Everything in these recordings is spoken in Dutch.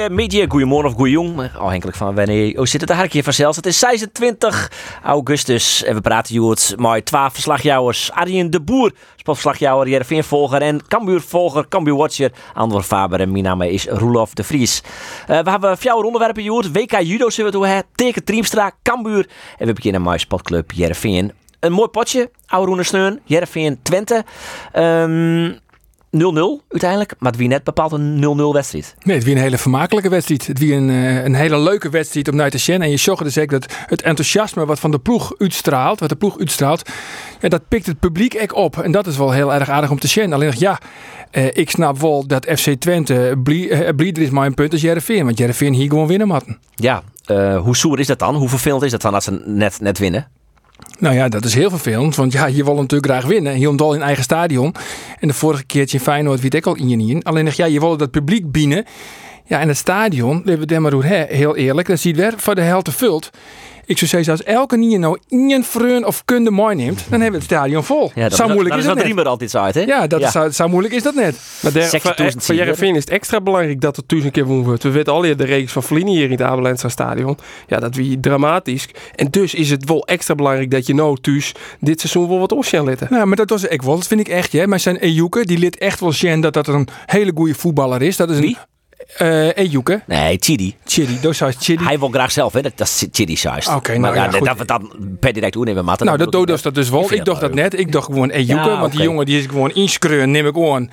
Goedemiddag, goedemorgen of goedjong. Afhankelijk van wanneer je zit het eigenlijk hier vanzelfs. Het is 26 augustus en we praten hier met 12 verslagjouwers. Arjen de Boer, sportverslagjouwer, Jereveen-volger en Cambuur-volger, Cambuur-watcher. Andor Faber en mijn naam is Roelof de Vries. Uh, we hebben vier onderwerpen hier. WK Judo zullen we hè. Teken Triemstra, Cambuur. En we beginnen met sportclub Jereveen. Een mooi potje, Oude Steun, Jereveen Twente. Um, 0-0 uiteindelijk, maar het wie net bepaald een 0-0 wedstrijd. Nee, het wie een hele vermakelijke wedstrijd. Het wie een, eh, een hele leuke wedstrijd om naar te zien. En je zag dus ook dat het enthousiasme wat van de ploeg uitstraalt, wat de ploeg uitstraalt, ja, dat pikt het publiek ook op. En dat is wel heel erg aardig om te zien. Alleen ja, eh, ik snap wel dat FC Twente blieder is maar een punt als Jereveen. Want Jereveen hier gewoon winnen matten. Ja, uh, hoe zoer is dat dan? Hoe vervelend is dat dan als ze net, net winnen? Nou ja, dat is heel vervelend. Want ja, je wil natuurlijk graag winnen. Hier dol in eigen stadion. En de vorige keertje in Feyenoord weet ik al in je niet in. Alleen ja, je wil dat publiek binnen. Ja, en het stadion, we maar heel eerlijk, dat ziet weer voor de helft vult. Ik zou zeggen, als elke niet nou een vreun of kunde mooi neemt, dan hebben we het stadion vol. Ja, dat zo moeilijk is, dat, dat, net. altijd zo uit, hè? Ja, dat Is, zo, moeilijk is dat net. Maar der, voor, voor Jereveen is het extra belangrijk dat het thuis een keer wordt. We weten al je de reeks van Vlini hier in het Abelensa stadion. Ja, dat wie dramatisch. En dus is het wel extra belangrijk dat je nou thuis dit seizoen wel wat opstaan litten. Nou, maar dat was ik wel. Dat vind ik echt, hè. Maar zijn Ejuke, die lid echt wel zien dat dat een hele goede voetballer is. Dat is een, uh, Ejuke? Nee, Chidi. Chidi, dat is Chidi. Hij wil graag zelf, hè? Dat, is Chidi juist. Oké, nou maar, ja, Dat we dat per direct nemen, maar Nou, dat doet dat dus wel. Ik dacht dat net. Ik dacht gewoon ja, want die jongen die is gewoon inschreun, neem ik gewoon.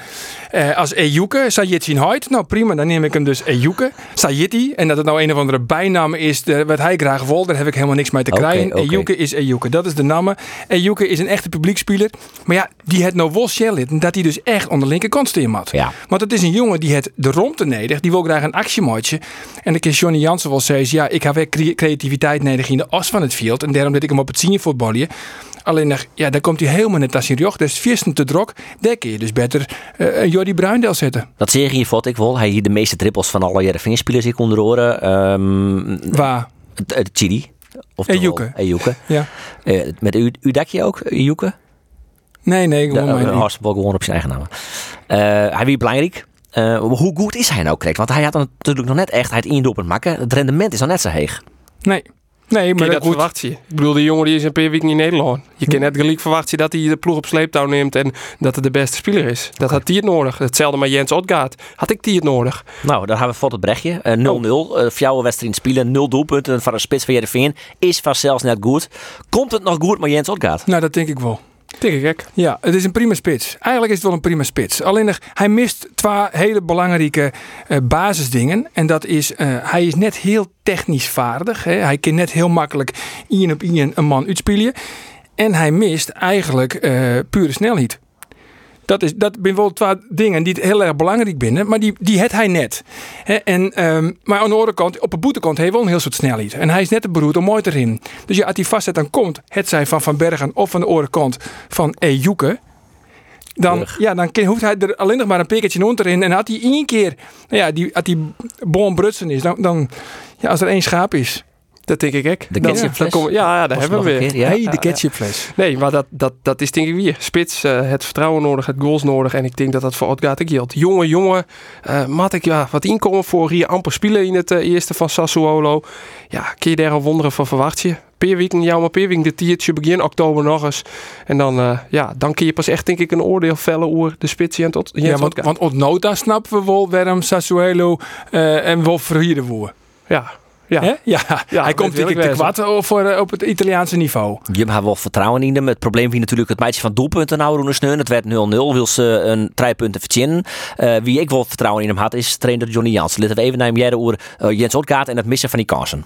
Uh, als Ejuke, Sayit zien huid. Nou prima, dan neem ik hem dus Ejuke. Sayiti. En dat het nou een of andere bijnaam is, de, wat hij graag wil, daar heb ik helemaal niks mee te krijgen. Okay, Ejuke is Ejuke, dat is de naam. Ejuke is een echte publiekspeler. Maar ja, die het nou wel shell dat hij dus echt onder de linkerkant steen had. Ja. Want het is een jongen die het de romte neder, die wil graag een actie actiemaatje. En dan kan Johnny Jansen wel zeggen, ja, ik heb weer creativiteit nodig in de as van het veld. En daarom dat ik hem op het zien voetballen. Alleen, ja, dan komt hij helemaal net als hij joch. Dus viersten te drok, daar kun je dus beter uh, Jordi Bruindel zetten. Dat zeg je voor ik wel. Hij hier de meeste trippels van alle jaren spelers ik onder oren. Um, Waar? Chidi. Of Ejuke. Ejuke. Ja. Uh, met u, u dakje ook, Ejuke? Nee, nee, gewoon uh, Hartstikke gewoon op zijn eigen naam. Uh, hij wie belangrijk. Uh, hoe goed is hij nou, Kreeg? Want hij had dan natuurlijk nog net echt het indoelpunt maken. Het rendement is al net zo heeg. Nee. Nee, maar dat, verwacht je. Ik bedoel, de jongen die is een paar weken in Nederland. Je kan net gelijk verwachten dat hij de ploeg op sleeptouw neemt en dat het de beste speler is. Dat had hij het nodig. Hetzelfde met Jens Otgaard. Had ik die het nodig? Nou, dan hebben we voor het brechtje. 0-0. Uh, uh, Fjouwe wedstrijd spelen. 0 doelpunten van een spits van Jereveen. Is zelfs net goed. Komt het nog goed met Jens Otgaard? Nou, dat denk ik wel. Tegen gek. Ja, het is een prima spits. Eigenlijk is het wel een prima spits. Alleen hij mist twee hele belangrijke uh, basisdingen. En dat is, uh, hij is net heel technisch vaardig. Hè. Hij kan net heel makkelijk ien op ien een man uitspelen. En hij mist eigenlijk uh, pure snelheid. Dat, is, dat zijn wel twee dingen die heel erg belangrijk zijn, maar die, die het hij net. en, um, maar aan de andere kant, op de boetekant heeft hij wel een heel soort snelheid. En hij is net te beroerd om mooi erin. Dus ja, als hij vastzet dan komt, het zijn van Van Bergen of van de andere kant van Ejuke. Dan, ja, dan hoeft hij er alleen nog maar een piketje onderin. En had hij één keer, nou ja, die, als die bon brutsen is, dan, dan ja, als er één schaap is, dat denk ik ook. De ketchupfles? Ja, ja, daar hebben we weer. ja. Hey, de ketchupfles. Nee, maar dat, dat, dat is denk ik weer. Spits, uh, het vertrouwen nodig, het goals nodig. En ik denk dat dat voor Odgaard ook geldt. Jonge, jongen, uh, mat ik ja, wat inkomen voor hier amper spelen in het uh, eerste van Sassuolo. Ja, kun je daar een wonderen van verwacht je? Peerweken, ja, maar Peerweken de tiertje begin oktober nog eens. En dan, uh, ja, dan kun je pas echt denk ik een oordeel vellen over de spits en tot. Ja, want, want ontnota snappen we wel waarom Sassuolo uh, en wel verhieren worden. Ja, ja. ja. Ja, hij komt denk ik te kwad voor, eh, op het Italiaanse niveau. Je hebt wel vertrouwen in hem. Het probleem wie natuurlijk het meisje van doelpunten nou doen sneun. Het werd 0-0, wil ze een drie punten verzinnen. Uh, wie ik wel vertrouwen in hem had is trainer Johnny Jansen. Laten we even naar hem jaren over uh, Jens Otkaart en het missen van die kansen.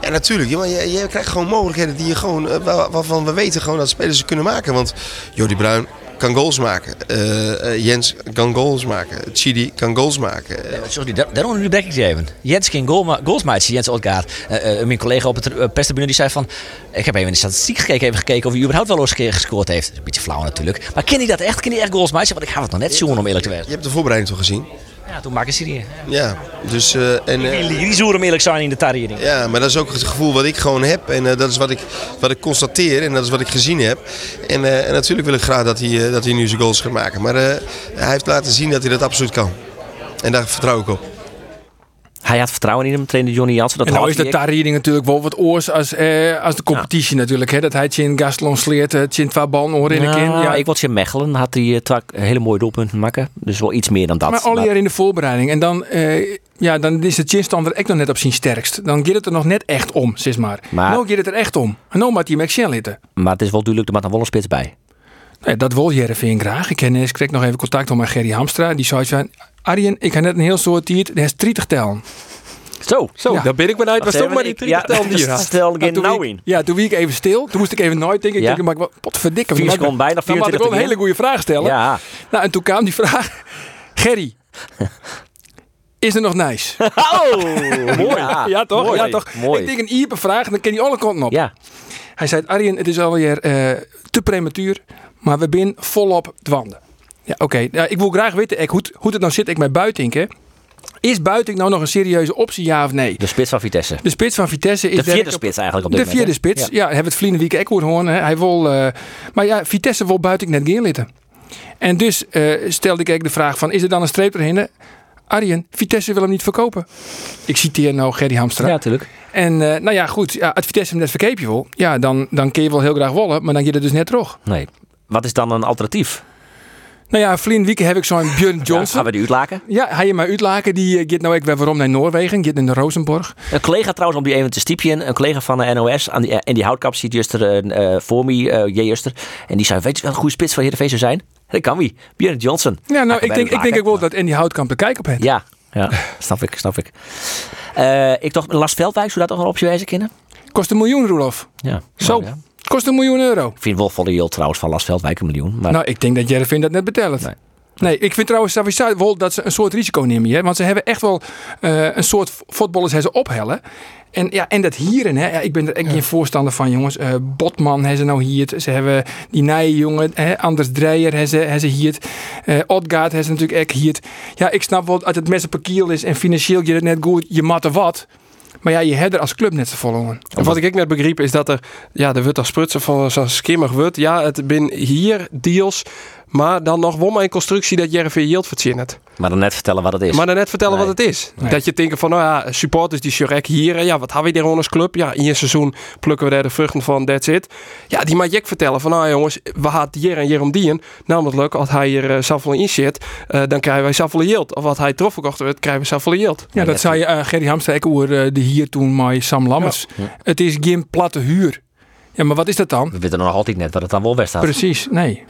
Ja, natuurlijk. Je, je, je, krijgt gewoon mogelijkheden die je gewoon, uh, waarvan we weten gewoon dat spelers ze kunnen maken. Want Jordi Bruin kan goals maken. Uh, Jens kan goals maken. Chidi kan goals maken. Uh, sorry, daar, daarom onderbreek ik even. Jens kan goal, goals maken, Jens Odgaard. mijn collega op het uh, die zei van... Ik heb even in de statistiek gekeken, even gekeken of hij überhaupt wel eens een keer gescoord heeft. Een beetje flauw natuurlijk. Maar ken hij dat echt? Ken hij echt goals maken? Want ik ga het nog net zoen om eerlijk te zijn. Je hebt de voorbereiding toch gezien? Ja, toen maken ze die. Ja, dus... Uh, en, uh, die, die om eerlijk zijn in de tarriering. Ja, maar dat is ook het gevoel wat ik gewoon heb. En uh, dat is wat ik, wat ik constateer en dat is wat ik gezien heb. En, en natuurlijk wil ik graag dat hij, dat hij nu zijn goals gaat maken. Maar hij heeft laten zien dat hij dat absoluut kan. En daar vertrouw ik op. Hij had vertrouwen in hem, trainde Johnny Jansen. Dat en nou is de tarrieding natuurlijk wel wat oors als, eh, als de competitie natuurlijk. Hè? Dat hij Chin Gastelon sleert, uh, Chin twee ballen in. Nou, Ja, ik word in Mechelen, had hij eh, twee hele mooie doelpunten maken. Dus wel iets meer dan dat. maar al jaar in de voorbereiding. En dan, eh, ja, dan is de chinstander echt nog net op zijn sterkst. Dan gaat het er nog net echt om, zeg maar. Maar- Nou gaat het er echt om. En nou moet hij Maxien litten. maar het is wel duidelijk, er wel een spits bij. Nee, dat wil Jereveen graag. Ik, ken, ik kreeg nog even contact met Gerry Hamstra. Die zei van, Arjen, ik heb net een heel soort tijd. Dat is 30 tellen. Zo. Zo, Ja. daar ben ik benieuwd. Was toch maar die ik- 30 ja, die had. Stel geen nou in. Ja, toen wie ik even stil. Toen moest ik even nooit denken. Ik Ja. denk, maar ik, wat verdikken. Vier seconden bijna, Dan moet ik 24 wel een hele goede vraag stellen. Ja. Nou, en toen kwam die vraag. Gerry. Is er nog nice? Oh, mooi. Ja, toch? Mooi. Ja, toch? Mooi. Ik denk een iepe vraag, dan ken je alle kanten op. Ja. Hij zei, Arjen, het is alweer eh, te prematuur, maar we zijn volop dwanden. Ja, oké. Ja, ik wil graag weten ik, hoe, het- hoe het nou zit ik met Buitink, hè. Is Buitink nou nog een serieuze optie, ja of nee? De spits van Vitesse. De spits van Vitesse is De vierde spits eigenlijk op dit De vierde spits, ja. hebben we het vliegende week ook horen. Hè. Hij wil, eh, maar ja, Vitesse wil Buitink net geen litten. En dus eh, stelde ik eigenlijk de vraag van, is er dan een streep erin? Arjen, Vitesse wil hem niet verkopen. Ik citeer nou Gerry Hamstra. Ja, natuurlijk. En eh, nou ja, goed. Ja, als Vitesse hem net verkeepje wil, ja, dan, dan kun je wel heel graag wollen, maar dan je er dus net terug. Nee. Wat is dan een alternatief? Nou ja, vliegende week heb ik zo'n Björn Ja, Johnson. gaan we die uitlaken? Ja, hij maar uitlaken. Die eh, gaat nou ook weer waarom naar Noorwegen. Gaat in de Rosenborg. Een collega trouwens, om die even te stiepje, een collega van de NOS aan die, in die houtkap ziet juster eh, voor me, eh Juster. En die zei, weet je wat een goede spits van Heerenveen zou zijn? Dat kan wie. Björn Johnson. Ja, nou, ik denk, ik denk de ook wel dat Andy Houtkamp de kijk op heeft. Ja, ja. snap ik, snap ik. Eh, ik dacht, Lars Veldwijk, zou dat toch een optie wijzen kennen? Kost een miljoen, Roelof. Ja. Zo. Kost een miljoen euro. Ik vind wel volle yield trouwens van Lars Veldwijk een miljoen. Maar Nou, ik denk dat Jervin dat net betelt. Nee. Nee. ik vind trouwens sowieso wel dat ze een soort risico nemen hier. Want ze hebben echt wel eh, een soort voetballers hebben ze ophellen. En, ja, en dat hieren, hè. Ja, ik ben er echt geen voorstander van, jongens. Eh, Botman hebben ze nou hier. Ze hebben die nieuwe jongen, hè, Anders Dreyer hebben ze, hebben ze hier. Eh Odgaard hebben ze natuurlijk echt hier. Ja, ik snap wel, als het mes op een kiel is en financieel je het net goed, je matte wat. Maar ja, je hebt er als club net te volgen. En wat ik net begreep is dat er, ja, er wordt toch sprutsen van zo'n skimmig wordt. Ja, het bin hier deals, maar dan nog wel maar een constructie dat Jervin Yield verzinnen. maar dan net vertellen wat het is. Maar dan net vertellen Nee. wat het is. Nee. Dat je denkt van, nou ja, supporters die Shurek hier. Ja, wat hebben we daar als club? Ja, in een seizoen plukken we daar de vruchten van, that's it. Ja, die mag je ook vertellen van, nou jongens, we hadden hier en hier om die. Namelijk, als hij hier uh, zoveel in zit, eh, dan krijgen wij zoveel yield. Of wat hij trof verkocht wordt, krijgen we zoveel yield. Ja, dat zei uh, Gerry over eh, de hier toen met Sam Lammers. Ja. Het is geen platte huur. Ja, maar wat is dat dan? We weten nog altijd net wat het dan wel best staat. Precies, nee.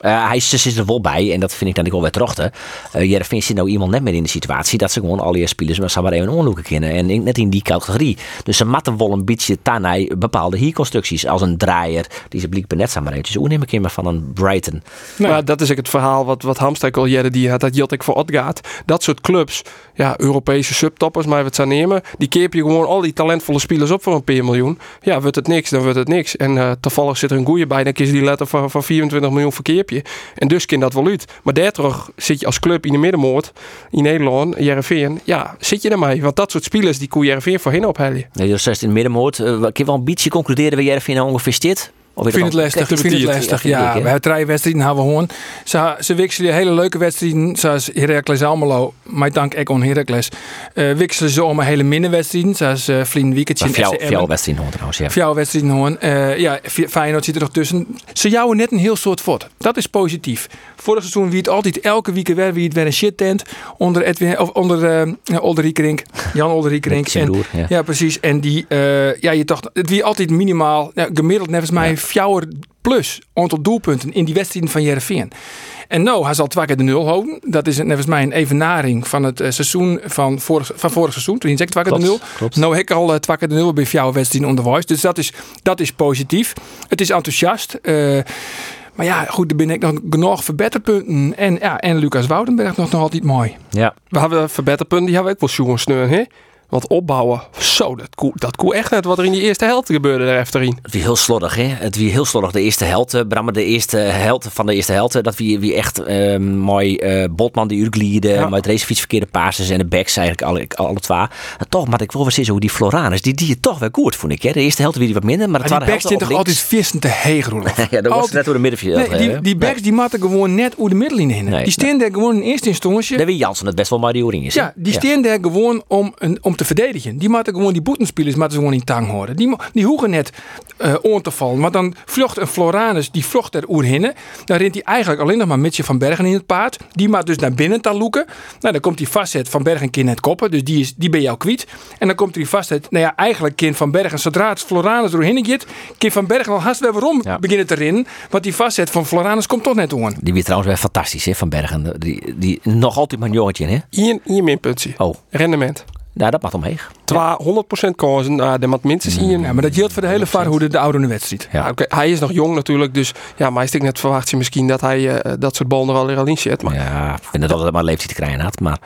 Eh, hij is, zit er wel bij en dat vind ik dan ook wel weer trochten. Uh, Jereveen zit nou iemand net meer in de situatie dat ze gewoon al die spelers maar samen even onderzoeken kennen. En ik- net in die categorie. Dus ze matten wel een beetje tanai bepaalde hierconstructies. Als een draaier die ze blijkbaar net samen heeft. Dus hoe neem ik maar van een Brighton? Nee. Maar dat is ook het verhaal wat, wat Hamstek al jaren die had, dat Jilt ik voor Odgaard. Dat soort clubs, ja, Europese subtoppers, maar wat ze nemen, die keep je gewoon al die talentvolle spelers op voor een paar miljoen. Ja, wordt het niks, dan wordt het niks. En eh, toevallig zit er een goeie bij, dan kies je die letter van, van 24 miljoen verkeer je. En dus kind dat wel uit. Maar daardoor zit je als club in de middenmoord, in Nederland, Jereveen, ja, zit je ermee. Want dat soort spelers, die koe Jereveen voorheen ophellen. Nee, in het middenmoord. Uh, kun je wel een beetje concluderen waar Jereveen nou ongeveer zit? Ik vind het lastig. Ik vind het lastig. Ja, we hebben drie wedstrijden hebben we gewoon. Ze, ze wisselen hele leuke wedstrijden, zoals Heracles Almelo. Maar dank ik on Heracles. Uh, wisselen ze om een hele minne wedstrijden, zoals uh, Vlien Weekendje. Jouw wedstrijd hoor trouwens, ja. Jouw wedstrijd hoor. Uh, ja, Feyenoord zit er nog tussen. Ze jouwen net een heel soort voort. Dat is positief. Vorig seizoen wie het altijd elke week weer wie het weer een shit tent onder Edwin of onder uh, Olderiekerink, Jan Olderiekerink. en broer, ja. ja. precies. En die, uh, ja, je toch, het wie altijd minimaal, ja, gemiddeld nevens mij. Ja fjouwer plus aantal doelpunten in die wedstrijden van Jereveen. En nou, hij zal twee keer de nul houden. Dat is volgens mij een evenaring van het uh, seizoen van vorig, van vorig seizoen. Toen hij twee keer de nul. Klopt. Nou ik al uh, twee keer de nul bij jouw wedstrijden onderwijs. Dus dat is, dat is positief. Het is enthousiast. Uh, maar ja, goed, er ben ik nog genoeg verbeterpunten. En, ja, en Lucas Woudenberg nog, nog altijd mooi. Ja. We hebben verbeterpunten, die hebben we ook wel zo'n sneur, hè? Want opbouwen, zo, dat koe, dat koe echt net wat er in die eerste helft gebeurde er efterin. Het wie heel slordig, hè? Het wie heel slordig. De eerste helft, eh, Brammer, de eerste helft van de eerste helft. Dat wie, wie echt eh, mooi eh, Botman die Urgliede, Ja. met racefiets verkeerde passes en de backs eigenlijk alle, alle twee. En toch, maar ik wil wel zien hoe die Floranus, die die het toch wel goed, vond ik. Hè? De eerste helft wie die wat minder, maar de Maar die tweede backs helft toch altijd vissen te heeg? Ja, dat was net door de middenveld. Nee, die, die backs die matten gewoon net hoe de middenlijn in. Nee. die staan daar gewoon in eerste instantie. Daar wie Jansen het best wel maar die oring is. Ja, die staan daar gewoon om, een, om te verdedigen. Die matten gewoon die boetenspelers matten ze gewoon in tang houden. Die, mo- die hoeven net eh on te vallen. Maar dan vlucht een Floranus, die vlucht er oerhinnen. Dan rent hij eigenlijk alleen nog maar Mitje van Bergen in het paard. Die maakt dus naar binnen te loeken. Nou, dan komt hij vastzet van Bergen kind net koppen. Dus die, is, die ben je al kwijt. En dan komt hij vastzet. Nou ja, eigenlijk kind van Bergen. Zodra het Floranus doorheen gaat, kind van Bergen al haast weer waarom Ja. beginnen te rennen. Want die vastzet van Floranus komt toch net om. Die weer trouwens weer fantastisch, hè, Van Bergen. Die, die nog altijd maar een jongetje, hè? Hier, hier minpuntje. Oh, Rendement. Nou, dat mag omheen. 200% kansen, nou, de moet minstens hier. Ja, maar dat geldt voor de hele vaarhoede de oude wedstrijd. Ja. Hij is nog jong natuurlijk, dus ja, maar ik net verwacht je misschien dat hij eh, dat soort ballen er wel weer al in zet. Maar Ja, ik vind het altijd maar leeftijd te krijgen had, maar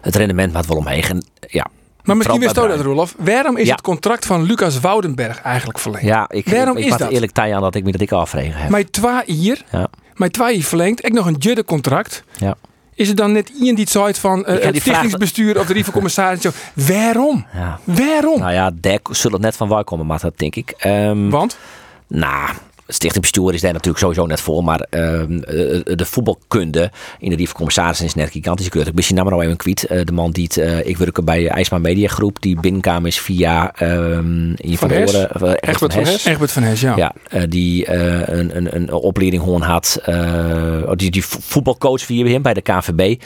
het rendement maakt wel omheen. En, ja, Maar misschien wist bij dat, Rolof. Waarom is Ja. het contract van Lucas Woudenberg eigenlijk verlengd? ja ik, Waarom ik, ik is dat? eerlijk tijd aan dat ik me dat ik afvregen heb. Mijn twee hier, Ja. mijn twee hier verlengd. Ik nog een judde contract. Ja. Is het dan net iemand die het zei van eh, het vraag- stichtingsbestuur of de riviercommissaris? Zo, waarom? Ja. Waarom? Nou ja, daar zullen het net van waar komen, maar dat denk ik. Ehm Want? Nou, stichtingbestuur is daar natuurlijk sowieso net voor. Maar ehm, eh, de voetbalkunde in de Rief Commissaris is net gigantisch groot. Ik ben naam nou even kwijt. Eh, de man die het, eh, ik werk bij IJsma Media Groep. Die binnenkwam is via ehm Van de Hes? oren, eh, Egbert Egbert van Hes? Egbert van Hes, ja. Ja, die een, een, een opleiding gewoon had. eh, die, die vo- voetbalcoach via hem bij de KNVB.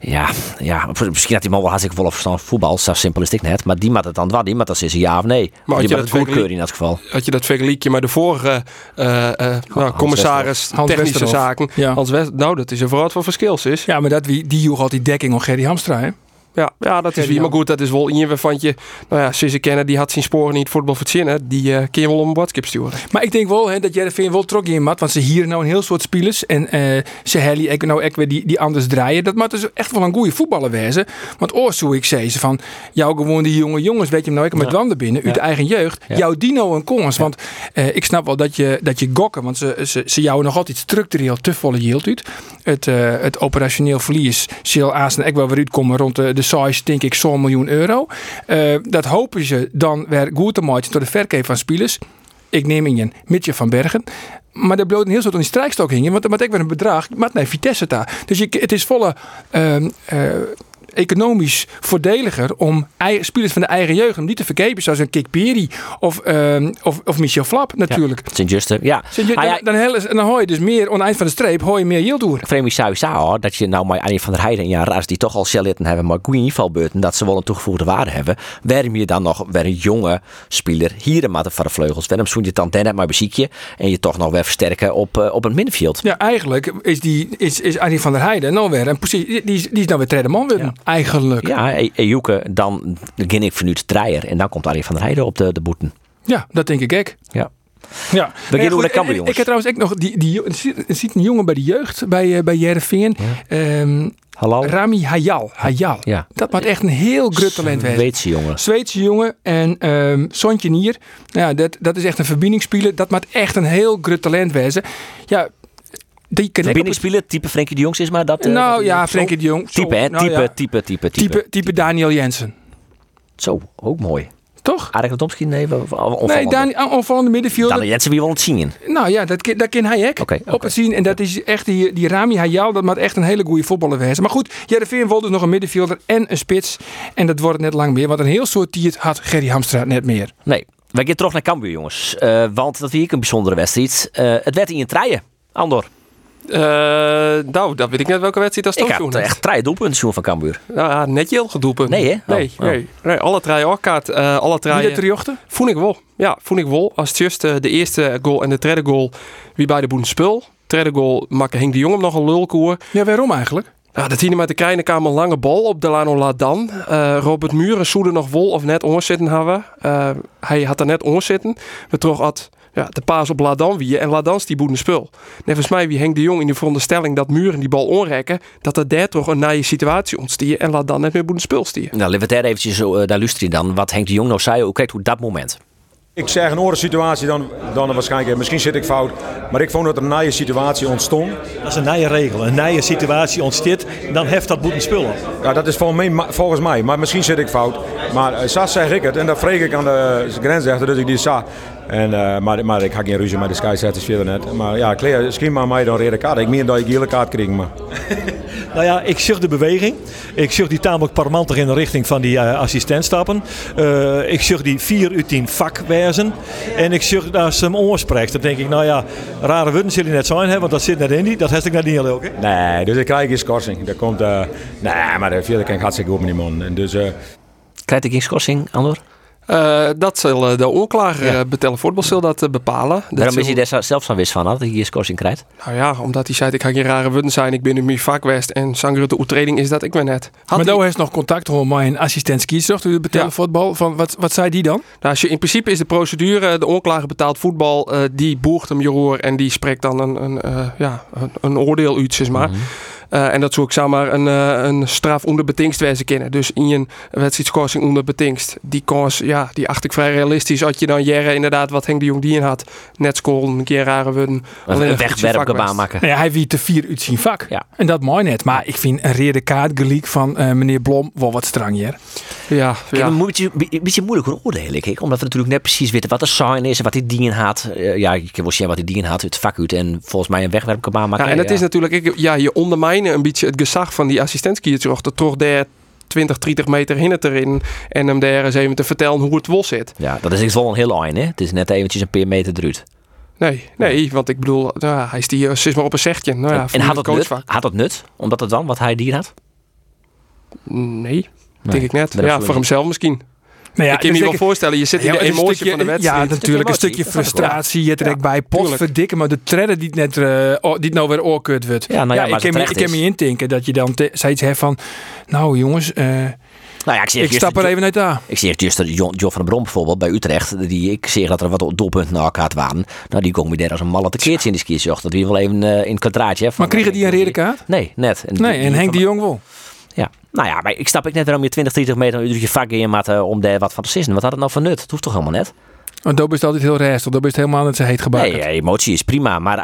Ja, ja, misschien had die man wel hartstikke vol verstand van voetbal. Zo simpel is het net. Maar die maakt het dan wel. Die maakt dat is een ja of nee. had die je dat het goedkeuren in dat geval. had je dat vergelijkje met de vorige eh, eh, nou, commissaris Hans technische Westerhof. zaken. Ja. Hans West, nou, dat is een vooruit van verschil, is. Ja, maar dat, wie, die joeg altijd dekking op Gerry Hamstra, hè? Ja, ja, dat is wie. Maar goed, dat is wel iemand van je. Nou ja, sinds ik kennen, die had zijn sporen niet voetbal verzinnen. Die eh kun je wel om een WhatsApp sturen. Maar ik denk wel hè, dat Jereveen wel trok in mat. Want ze hier nou een heel soort spelers. En eh ze Helly, ik nou ik weer die, die anders draaien. Dat moet dus echt wel een goede voetballer wezen. Want oors hoe ik zei ze van. Jou gewoon die jonge jongens, weet je hem nou, ik met Ja. wanden binnen. Uit de eigen jeugd. Ja. Jouw dino een kans. Want eh, ik snap wel dat je, dat je gokken. Want ze, ze, ze jou nog altijd structureel te volle yield uit. Het, eh, het operationeel verlies zal Aas en ik wel weer uitkomen rond de, de size, denk ik, zo'n miljoen euro. Eh, dat hopen ze dan weer goed te maken door de verkoop van spelers. Ik neem in je Mitje van Bergen. Maar daar bloot een heel soort aan die strijkstok hingen. Want er moet ik weer een bedrag. Maar naar Vitesse daar. Dus je, het is volle ehm, eh, economisch voordeliger om spelers van de eigen jeugd om die te verkepen. Zoals een Kik Peri of, ehm, of, of Michel Flap natuurlijk. Ja. Zit je- Ah, ja, dan, dan, dan hoor je dus meer, aan het eind van de streep, hoor je meer yield door. Vreemd me sowieso hoor, dat je nou maar Annie van der Heijden en Jan Raas die toch al cellitten hebben, maar goede invalbeurten, dat ze wel een toegevoegde waarde hebben. Waarom je dan nog weer een jonge speler hier een matte van de vleugels? Waarom zoen je dan net maar beziekje en je toch nog weer versterken op, eh, op het middenveld? Ja, eigenlijk is, die, is, is Arnie van der Heijden nou weer een positie. Die, die is- die is nou weer man worden. Eigenlijk. Ja. Ja, E- Ejuke, dan begin ik van nu te draaien en dan komt Arie van der Heijden op de, de boeten. dat denk ik ook. Ja. Ja. We gaan goed, door naar Cambuur, ik- jongens. Ik heb trouwens ook nog die, die, er zit- een jongen bij de jeugd bij, eh, bij Jereveen. Ehm, Hallo? Rami Hayal. Hayal. Ja. Dat moet echt een heel groot talent wezen. Zweedse jongen. Zweedse jongen en ehm Sontje Nier. Nou Ja, dat, dat is echt een verbindingsspeler. Dat moet echt een heel groot talent wezen. Ja, die kan het- type Frenkie de Jongs is maar dat... eh, Nou dat- ja. Frenkie de Jong. Type, hè? nou type, ja. type, type, type, Type, type Daniel Jensen. Zo, ook mooi. Toch? Aardig dat misschien even Nee, onvallende. Daniel, onvallende middenvelder. Daniel Jensen wie wil het zien. Nou ja, dat, dat ken hij ook. Op het zien. En dat is echt die, die Rami Hayal. Dat moet echt een hele goede voetballer wezen. Maar goed, Jereveen wil dus nog een middenvelder en een spits. En dat wordt net lang meer. Want een heel soort diert had Gerry Hamstra net meer. Nee, wij gaan terug naar Cambuur, jongens. Eh, want dat vind ik een bijzondere wedstrijd. Eh, het werd in je treien, Andor. Eh, nou, dat weet ik net welke wedstrijd dat Ik stond had toen. echt treien doelpunten zien van Cambuur. Nou ja, net heel gedoepen. Nee, hè? Oh, Nee, oh. nee, nee. Alle drie elkaar. eh alle Wie dat drie. triochten? Voel ik wel. Ja, voel ik wel. Als het juist eh, de eerste goal en de tweede goal wie bij de boen spul. Tweede goal maakte Henk de Jong hem nog een lulkoer. Ja, waarom eigenlijk? Ja, dat hier met de kleine kwam een lange bal op Delano Ladan. Eh Robert Muren zoede nog wol of net onzitten hebben. Eh hij had er net onzitten. We terug had ja, de paas op Ladan wie en Ladans die boende spul. Volgens mij wie Henk de Jong in de veronderstelling dat muren die bal onrekken, dat er daar toch een naaie situatie ontstier en Ladan net meer boende spul stier. Nou, laten we daar eventjes uh, daar luisteren dan. Wat Henk de Jong nou zei, hoe kijkt hoe dat moment. Ik zeg een andere situatie dan, dan waarschijnlijk. Misschien zit ik fout. Maar ik vond dat er een nieuwe situatie ontstond. Dat is een nieuwe regel. Een nieuwe situatie ontstaat. Dan heft dat boeten spullen. Ja, dat is volgens mij, volgens mij. Maar misschien zit ik fout. Maar uh, zo zeg ik het. En dat vreeg ik aan de grensrechter. Dus ik die sa. En, uh, maar, maar ik had geen ruzie met de scheidsrechters verder net. Maar ja, misschien maar mij dan rode kaart. Ik meen dat ik gele kaart kreeg. Maar... nou ja, ik zag de beweging. Ik zag die tamelijk parmantig in de richting van die uh, assistent stappen. Uh, ik zag die 4 uit 10 vak wijzen. En ik zag dat ze hem oorspreekt. Dan denk ik, nou ja, rare woorden zullen net zijn, hè, want dat zit net in die. Dat heeft ik net niet heel leuk. Hè? Nee, dus ik krijg geen schorsing. Dat komt, uh, nee, maar de vierde kan hartstikke goed met die man. En dus, uh... Krijgt ik geen schorsing, Andor? Uh, dat zal de oorklager ja. betellen voetbal zal dat bepalen. Waarom dat is hij daar zelf van wist van dat hij hier schorsing krijgt? Nou ja, omdat hij zei ik ga geen rare woorden zijn. Ik ben in mijn vak west en Sangrute oetreding is dat ik ben net. Had maar nou heeft nog contact met mijn assistent skieszocht u betalen ja. voetbal. Van wat, wat zei die dan? Nou, als je, in principe is de procedure de oorklager betaalt voetbal. Uh, die boert hem je roer en die spreekt dan een, een, uh, ja, een, een oordeel uit, zeg maar. Mm -hmm. Uh, en dat zou ik zeg maar een, uh, een straf onder betingst wezen kennen. Dus in een wedstrijdskorsing onder betingst. Die kans, ja, die acht ik vrij realistisch. Als je dan jaren inderdaad wat Henk de Jong die in had. Net scoren, een keer rare wun. Een wegwerpgebaan maken. Nou ja, hij wie te vier uit zijn vak. Ja. En dat mooi net. Maar ik vind een rede kaart gelijk van uh, meneer Blom wel wat strang hier. Ja, Kijk, ja. Een beetje, beetje moeilijk oordelen, ik. Omdat we natuurlijk net precies weten wat de sign is en wat die dingen had. Uh, ja, ik wel zien wat die dingen had, het vak uit. En volgens mij een wegwerpgebaan maken. Ja, en dat ja. is natuurlijk, ik, ja, je een beetje het gezag van die assistentskiertje. toch daar 20, 30 meter hin erin. En hem daar eens even te vertellen hoe het was zit. Ja, dat is echt wel een heel eind, hè? Het is net eventjes een paar meter eruit. Nee, nee, want ik bedoel, nou, hij is die is maar op een zegtje. Nou ja, en had dat, nut, had dat nut? Omdat het dan, wat hij die had? Nee, nee. denk ik net. Ja, voor hemzelf misschien. Nou ja, ik kan me wel voorstellen, je zit in de emotie stukje, van de wedstrijd. Ja, natuurlijk. Een stukje frustratie. Je trekt bij pot verdikken, maar de treden die net uh, die nou weer oorkut wordt. Ja, nou ja, ik, kan me, ik kan me intinken dat je dan zoiets hebt van, nou jongens, uh, nou ja, ik, ik stap er even uit daar. Ik zie John, John van der Brom bijvoorbeeld bij Utrecht. Die, ik zie dat er wat doelpunten naar elkaar waren. Nou, die komen daar als een malle te keertje in die skierzocht. Dat wie wel even uh, in het kwadraatje. Maar kregen die een rode kaart? Nee, net. En nee, en Henk de Jong wel. Ja, nou ja, maar ik snap ik net waarom je 20, 30 meter uit je vak in maat om daar wat van te sissen. Wat had het nou voor nut? Dat hoeft toch helemaal net? Want dat is altijd heel restig. Dat is helemaal net zo heet gebakken. Nee, emotie is prima. Maar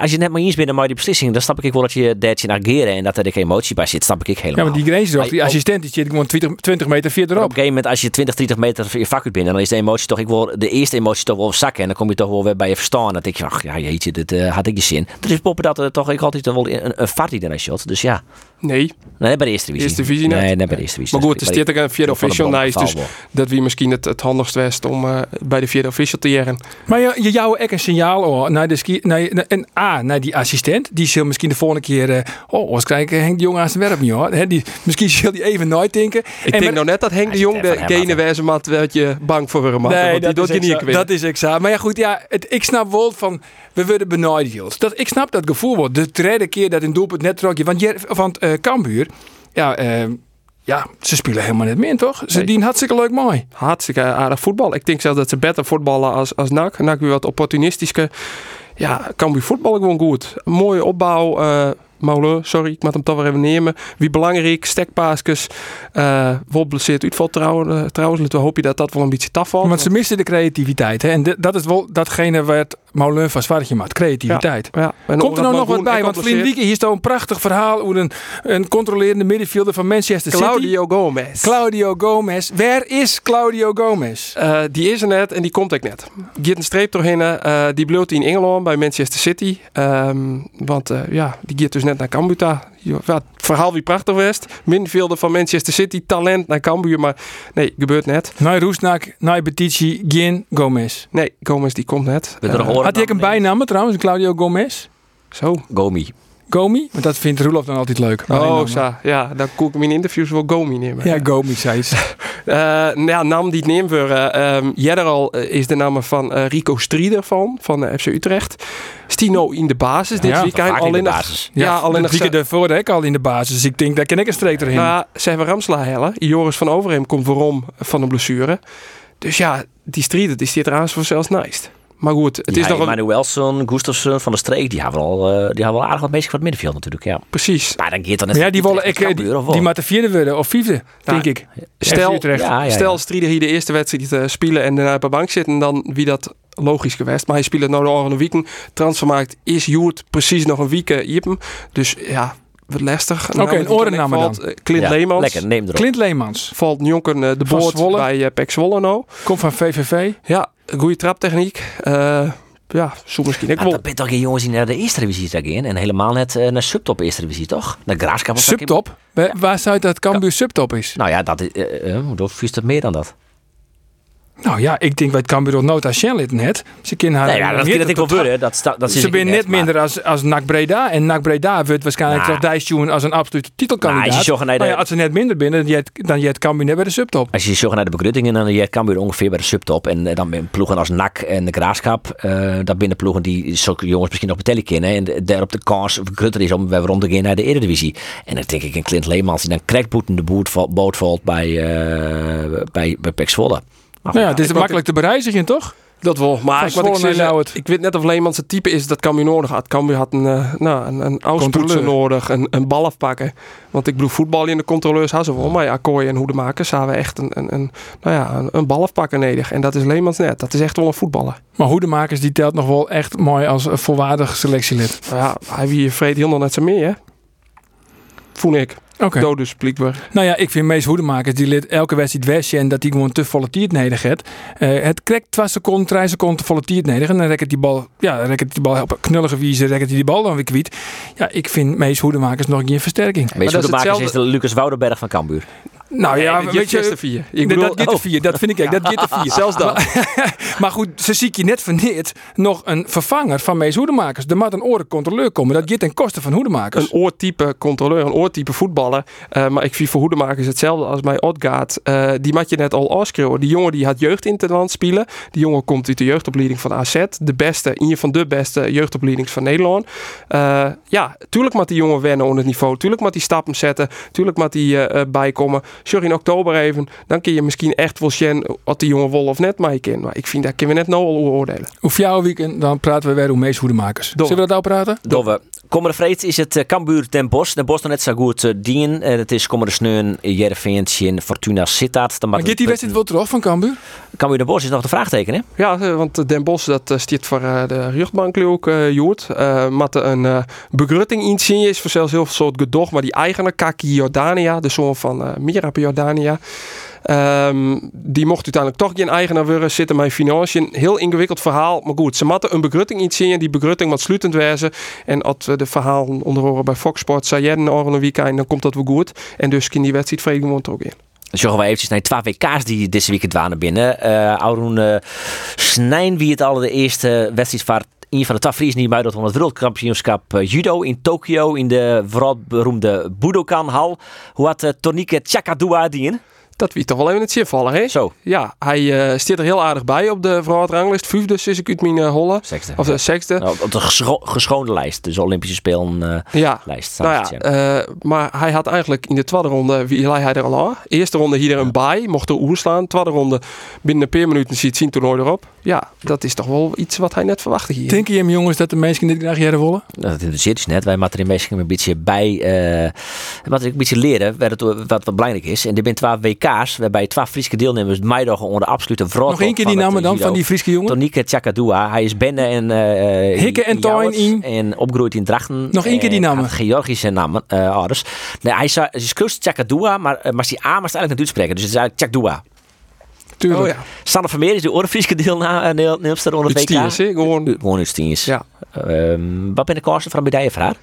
als je net maar eens bent met die beslissing, dan snap ik wel dat je dertje ageren en dat er geen emotie bij zit. Snap ik helemaal. Ja, maar die grens toch, die assistent die zit gewoon 20, 20 meter verderop. Op een gegeven moment, als je 20, 30 meter je vak uit bent, dan is de emotie toch, ik wil de eerste emotie toch wel zakken. En dan kom je toch wel weer bij je verstaan. Dan denk je, ach ja, jeetje, dit uh, had ik je zin. Er is poppen dat er toch, ik altijd wel een, een die erin shot. Dus ja. Nee. Nee, bij de eerste divisie. Eerste divisie nee, nee, bij de eerste divisie. Maar goed, staat er een vierde official nice. Dus dat wie misschien het, het handigst west om uh, bij de vierde official te jaren. Maar je, je jouw ook een signaal oh, naar de ski, naar, en A, naar die assistent. Die zal misschien de volgende keer, uh, oh, eens kijken, Henk de Jong aan zijn werk niet hoor. He, die, misschien zal die even nooit denken. Ik en denk met, nou net dat Henk de Jong de gene wezen had, werd je bang voor hem. Nee, want dat, die doet je niet Dat is exact. Maar ja goed, ja, het, ik snap wel van, we worden benauwd. Dat, ik snap dat gevoel wel. De derde keer dat een doelpunt net trok want je, van het uh, Kambuur, ja, uh, ja, ze spelen helemaal niet meer, toch? Ze nee. dienen hartstikke leuk mooi. Hartstikke aardig voetbal. Ik denk zelfs dat ze beter voetballen als, als NAC. NAC weer wat opportunistische. Ja, Cambuur voetballen gewoon goed. Mooie opbouw. Uh, Molen, sorry, ik moet hem toch weer even nemen. Wie belangrijk, stekpaasjes. Uh, wel blesseerd uitval trouwens. trouwens. We hoop je dat dat wel een beetje taf valt. Want ze missen de creativiteit. Hè? En dat is wel datgene het Molen van Zwartje maakt. Creativiteit. Ja, ja. Komt er nou nog wat bij? Want Flynn Wieke, hier staat een prachtig verhaal over een, een controlerende middenvelder van Manchester City. Claudio Gomez. Claudio Gomez. Waar is Claudio Gomez? Uh, die is er net en die komt ik net. Giet een streep doorheen. Uh, die bleef in Engeland bij Manchester City. Um, want uh, ja, die gaat dus net naar Cambuur. Ja, het verhaal wie prachtig was. Middenvelder van Manchester City. Talent naar Cambuur. Maar nee, gebeurt net. Nee, Roesnak, nee, Betici, Gin, Gomez. Nee, Gomez die komt net. Uh, had hij een bijnaam trouwens, Claudio Gomez? Zo. Gomi. Gomi? Want dat vindt Roelof dan altijd leuk. Oh, zo. Ja, dan koek ik mijn interviews wel Gomi nemen. Ja, Gomi, zei ze. uh, ja, naam die het neemt voor. Uh, um, Jedderal is de naam van uh, Rico Strieder van, van FC Utrecht. Stino in de basis dit ja, weekend. Al in de basis. Ja, ja al in de weekend ervoor ik al in de basis. Dus ik denk, daar ken ik een streek erin. Ja, ze hebben Ramsla hellen. Joris van Overheem komt waarom van een blessure. Dus ja, die Strieder die zit eraan voor zelfs nice. Maar goed, het is nog een... Manuelson, Gustafsson van de Streek, die hebben wel, eh, die hebben wel aardig wat mensen van het middenveld natuurlijk, ja. Precies. Maar dan gaat dan net Maar ja, die willen ik, eh, die, wel? die moeten vierde worden of vijfde, denk ik. Stel. Ja, ja, ja. Stel, Strieder hier de eerste wedstrijd te spelen en daarna op de bank zitten, dan wie dat logisch geweest. Maar hij speelt het nou de volgende weken. Transfermarkt is Joert precies nog een week Jippen. Dus ja, wat lastig. Oké, een orennamer dan. valt, eh, Clint Ja, Leemans. Lekker, neem erop. Clint Leemans Valt Jonker eh, de boord bij uh, Pek Zwolle nou. komt van VVV. Ja, goede traptechniek. Eh ja, zo misschien ik Maar wel. dat ben toch geen jongens die naar de eerste divisie gaan gaan en helemaal net naar subtop eerste divisie, toch? Naar Graafschap zo? Subtop. Waar, waar zou dat Cambuur subtop is? Nou ja, dat is, eh, eh, dat meer dan dat. Nou ja, ik denk bij het Cambuur als Shell net. Ze kunnen haar Nee, ja, dat ik wel worden. Dat, dat Ze zijn net minder als, als NAC Breda. En NAC Breda wordt waarschijnlijk Nou. toch Dijsjoen als een absolute titelkandidaat. Nou, als je de- ja, als ze net minder binnen, dan je het, het Cambuur net bij de subtop. Als je zo gaat naar de begruttingen, dan je Cambuur ongeveer bij de subtop. En eh, dan ben ploegen als NAC en de Graafschap. eh dat binnen ploegen die zulke jongens misschien op betellen kennen. En daarop de kans groter is om weer rond te gaan naar de Eredivisie. En dan denk ik een Clint Leemans die dan crackboeten de boot, val- boot valt bij, eh bij, bij Pek Zwolle. Nou ja, het is makkelijk te bereizigen, toch? Dat wel. Maar ik, wat ik, Ljouwert. ik weet net of Leemans het type is dat Cambuur nodig had. Cambuur had een, uh, nou, een, een nodig, een, een bal afpakken. Want ik bedoel, voetbal in de controleurs hadden ze wel. Maar ja, Kooi en Hoedemakers hadden echt een, een, een, nou ja, een, een bal afpakken nodig. En dat is Leemans net. Dat is echt wel een voetballer. Maar Hoedemakers die telt nog wel echt mooi als een volwaardig selectielid. Ja, hij wie vreet helemaal net zo meer, hè? Voel ik. Oké. Dodus, blijkbaar. Nou ja, ik vind Mees Hoedemakers die lid elke wedstrijd westje en dat hij gewoon te volle tiert nodig heeft. Eh, het krijgt 2 seconden, 3 seconden te volle tiert nodig en dan rekt die bal, ja, dan rekt die bal op een knullige wijze, rekt hij die bal dan weer kwijt. Ja, ik vind Mees Hoedemakers nog geen versterking. Meest dat is goede makers is de Lucas Woudenberg van Cambuur. Nou ja, Nee, weet je vier. Ik bedoel, dat de vier, dat vind ik echt, dat gaat de vier. Zelfs dan. Maar goed, ze zie je net verneerd nog een vervanger van Mees Hoedemakers. Er moet een orencontroleur komen, dat gaat ten koste van Hoedemakers. een oortype controleur, een oortype voetballer. Eh, maar ik vind voor Hoedemakers hetzelfde als bij Odgaard. Eh die had je net al afschreeuwen. Die jongen die had jeugd in het land spelen. Die jongen komt uit de jeugdopleiding van AZ. De beste, een van de beste jeugdopleidings van Nederland. Eh, ja, tuurlijk moet die jongen wennen onder het niveau. Tuurlijk moet die stappen zetten. Tuurlijk moet die bijkomen. Zorg in oktober even. Dan kun je misschien echt wel zien of die jongen wil of net maar je kan. Maar ik vind dat kunnen we net nou al oordelen. Of jouw weekend, dan praten we weer over Mees Hoedemakers. Zullen we dat nou praten? Dove. Komende vreed is het uh, Cambuur Den Bosch. Den Bosch nog net zo goed uh, dien. Het is komende sneun Jereveen Fortuna Sittard. Dan Maar gaat die het- wedstrijd wel terug van Cambuur? Cambuur Den Bosch is nog de vraagteken, hè? Ja, eh, want Den Bosch dat eh, stiert voor eh, de jeugdbank ook uh, Joert. Uh, Matte een uh, begrutting inzien is voor zelfs heel veel soort gedocht, maar die eigenaar Kaki Jordania, de zoon van uh, Mirab Jordania. Um, die mocht uiteindelijk toch geen eigenaar worden, zitten mijn financiën. Heel ingewikkeld verhaal, maar goed. Ze matten een begrutting iets zien, die begrutting wat sluitend wezen. En als we de verhaal onder horen bij Fox Sports, zei jij een weekend, dan komt dat wel goed. En dus kan die wedstrijd gewoon ook in. Dan zorgen we eventjes naar twee WK's die deze weekend waren binnen. Uh, Auroen uh, Snijn, wie het al de eerste wedstrijd een van de tafries die buiten het wereldkampioenschap uh, judo in Tokio in de vooral beroemde Budokan-hal. Hoe had uh, Tonike Chakadua die in? Dat wie toch wel even het zin vallen, hè? Zo. Ja, hij uh, staat er heel aardig bij op de vrouwenranglist. Vijfde is ik uit mijn uh, holle. Sexte. Of de zesde. Nou, op de gescho geschoonde lijst, dus Olympische Spelen uh, ja. lijst. Nou ja, uh, maar hij had eigenlijk in de tweede ronde, wie hij er al aan. Eerste ronde hier er een bij, mocht er oerslaan. Tweede ronde binnen een paar minuten ziet zien toernooi erop. Ja, dat is toch wel iets wat hij net verwachtte hier. Denk je hem jongens dat de mensen dit graag jaren willen? Dat interesseert dus net. Wij moeten er meestal een beetje bij, uh, wat ik een beetje leren, wat, wat, wat belangrijk is. En er zijn twee WK's, waarbij twee Friese deelnemers meidag onder de absolute vrouw. Nog één keer die namen dan van die Friese jongen? Tonike Chakadua. Hij is Benne en uh, Hikke en Toin in. En opgegroeid in Drachten. Nog één keer die namen. Georgische namen, uh, ouders. Nee, hij is, hij is Chakadua, maar, maar die A moest eigenlijk naar spreken. Dus het is eigenlijk Chakdua. Tuurlijk. Oh, ja. Sander Vermeer is de Oorfrieske deelnemster onder het WK. Gewoon. Gewoon Stiers. Ja. Um, wat ben de kosten van bij voor haar?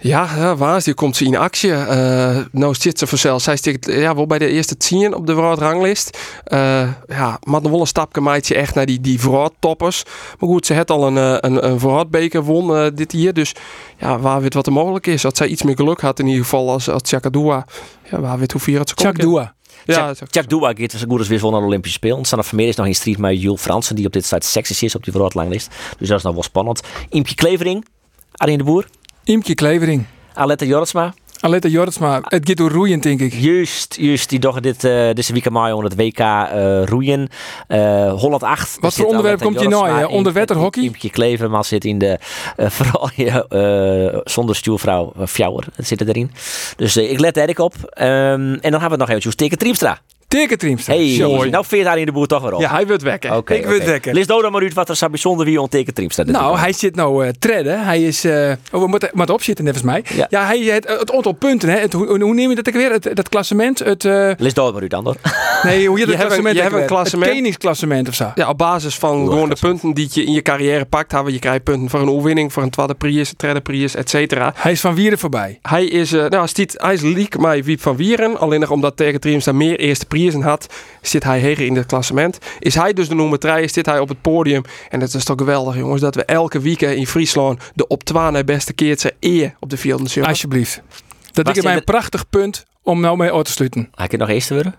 Ja, ja waar die komt ze in actie. Uh, nou zit ze vanzelf. Zij stikt ja, wel bij de eerste tien op de wereldranglist. Uh, ja, maar nog wel een stapje maatje echt naar die, die toppers. Maar goed, ze heeft al een, een, een vooruitbeker won uh, dit jaar. Dus ja, waar weet wat er mogelijk is. Dat zij iets meer geluk had in ieder geval als, als Chakadua. Ja, waar weet hoe vier het komt. Chakadua. Ja, Jack Dua gaat zo goed als weer naar de Olympische Spelen. Sanne Vermeer is nog in strijd met Jules Fransen, die op dit site sexy is op die wereldranglist. Dus dat is nog wel spannend. Imke Klevering, Arjen de Boer. Imke Klevering. Alette Jortsma. Alleen de Jortsma, het gaat door roeien, denk ik. Juist, juist. Die doggen dit, eh deze week mei onder het WK eh, roeien. Eh, Holland 8. Wat voor onderwerp komt je nou, hè? Onderwaterhockey? Iempje Kleverman zit in de vooral zonder stuurvrouw uh, Fjouwer zit er erin. Dus ik let er ook op. Ehm, en dan gaan we het nog eventjes tegen Triemstra. Tekentriemster. Hey, nou veert daar in de boer toch weer op. Ja, hij wordt wekken. Oké, Ik wil oké. wekken. Lees nou dan maar uit wat er zo bijzonder wie on Triemstra. Nou, hij zit nou eh tredden. Hij is. eh oh, we moeten maar opzitten, net als mij. Ja. Ja, hij het, het aantal punten. Hè. Het, hoe, hoe neem je dat ook weer? Het, dat klassement. Het, eh, Lees nou maar uit dan hoor. nee, hoe je dat hebt een- klassement? je ook hebt een klassement. Het keningsklassement of zo. Ja, op basis van Oeh, gewoon de punten die je in je carrière pakt. Hebben. Je krijgt punten voor een overwinning, voor een tweede prijs, een derde prijs, et cetera. Hij is van Wieren voorbij. Hij is, eh, nou, stiet, hij is leak mij Wiep van Wieren. Alleen nog omdat tegen Triumf meer eerste prijzen had, zit hij hoger in het klassement. Is hij dus de nummer 3, zit hij op het podium. En het is toch geweldig, jongens, dat we elke week in Friesland de op 12 beste keertje eer op de velden zien. Alsjeblieft. Dat is mij dit een prachtig punt om nou mee uit te sluiten. Hij kan nog eerst worden.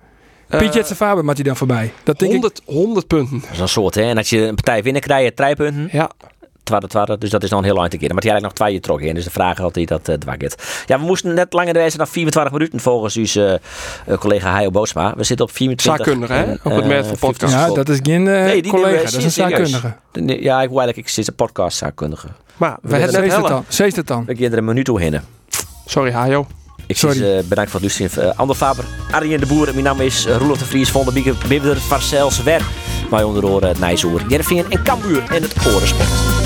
Eh, Piet Jetse Faber maakt hij dan voorbij. Dat denk ik. 100, 100 punten. Dat is een soort hè. En als je een partij winnen krijg je drie punten. Ja, Twaalf, twaalf, dus dat is nog een heel lang te keren. Maar die had eigenlijk nog twee trokken in. Dus de vraag is of hij dat uh. Ja, we moesten net langer wijzen dan 24 minuten volgens uw uh, collega Hajo Boosma. We zitten op 24. Zaakkundige, hè? Op het merk van podcast. Ja, dat is geen eh, Nee, die collega. Dat is een zaakkundige. Ja, ik wil eigenlijk, ik zit een podcast zaakkundige. maar we hebben het dan? Zeest het dan? Ik ga er een minuut toe heen. Sorry, Hajo. Ik Sorry. zeg uh, bedankt voor het luisteren. Uh, Ander Faber, Arjen de Boer. Mijn naam is uh, Roelof de Vries van de Bieber Farcels Wer. Wij onder oren het Nijzoer, Jervingen en Kambuur en het Orensport.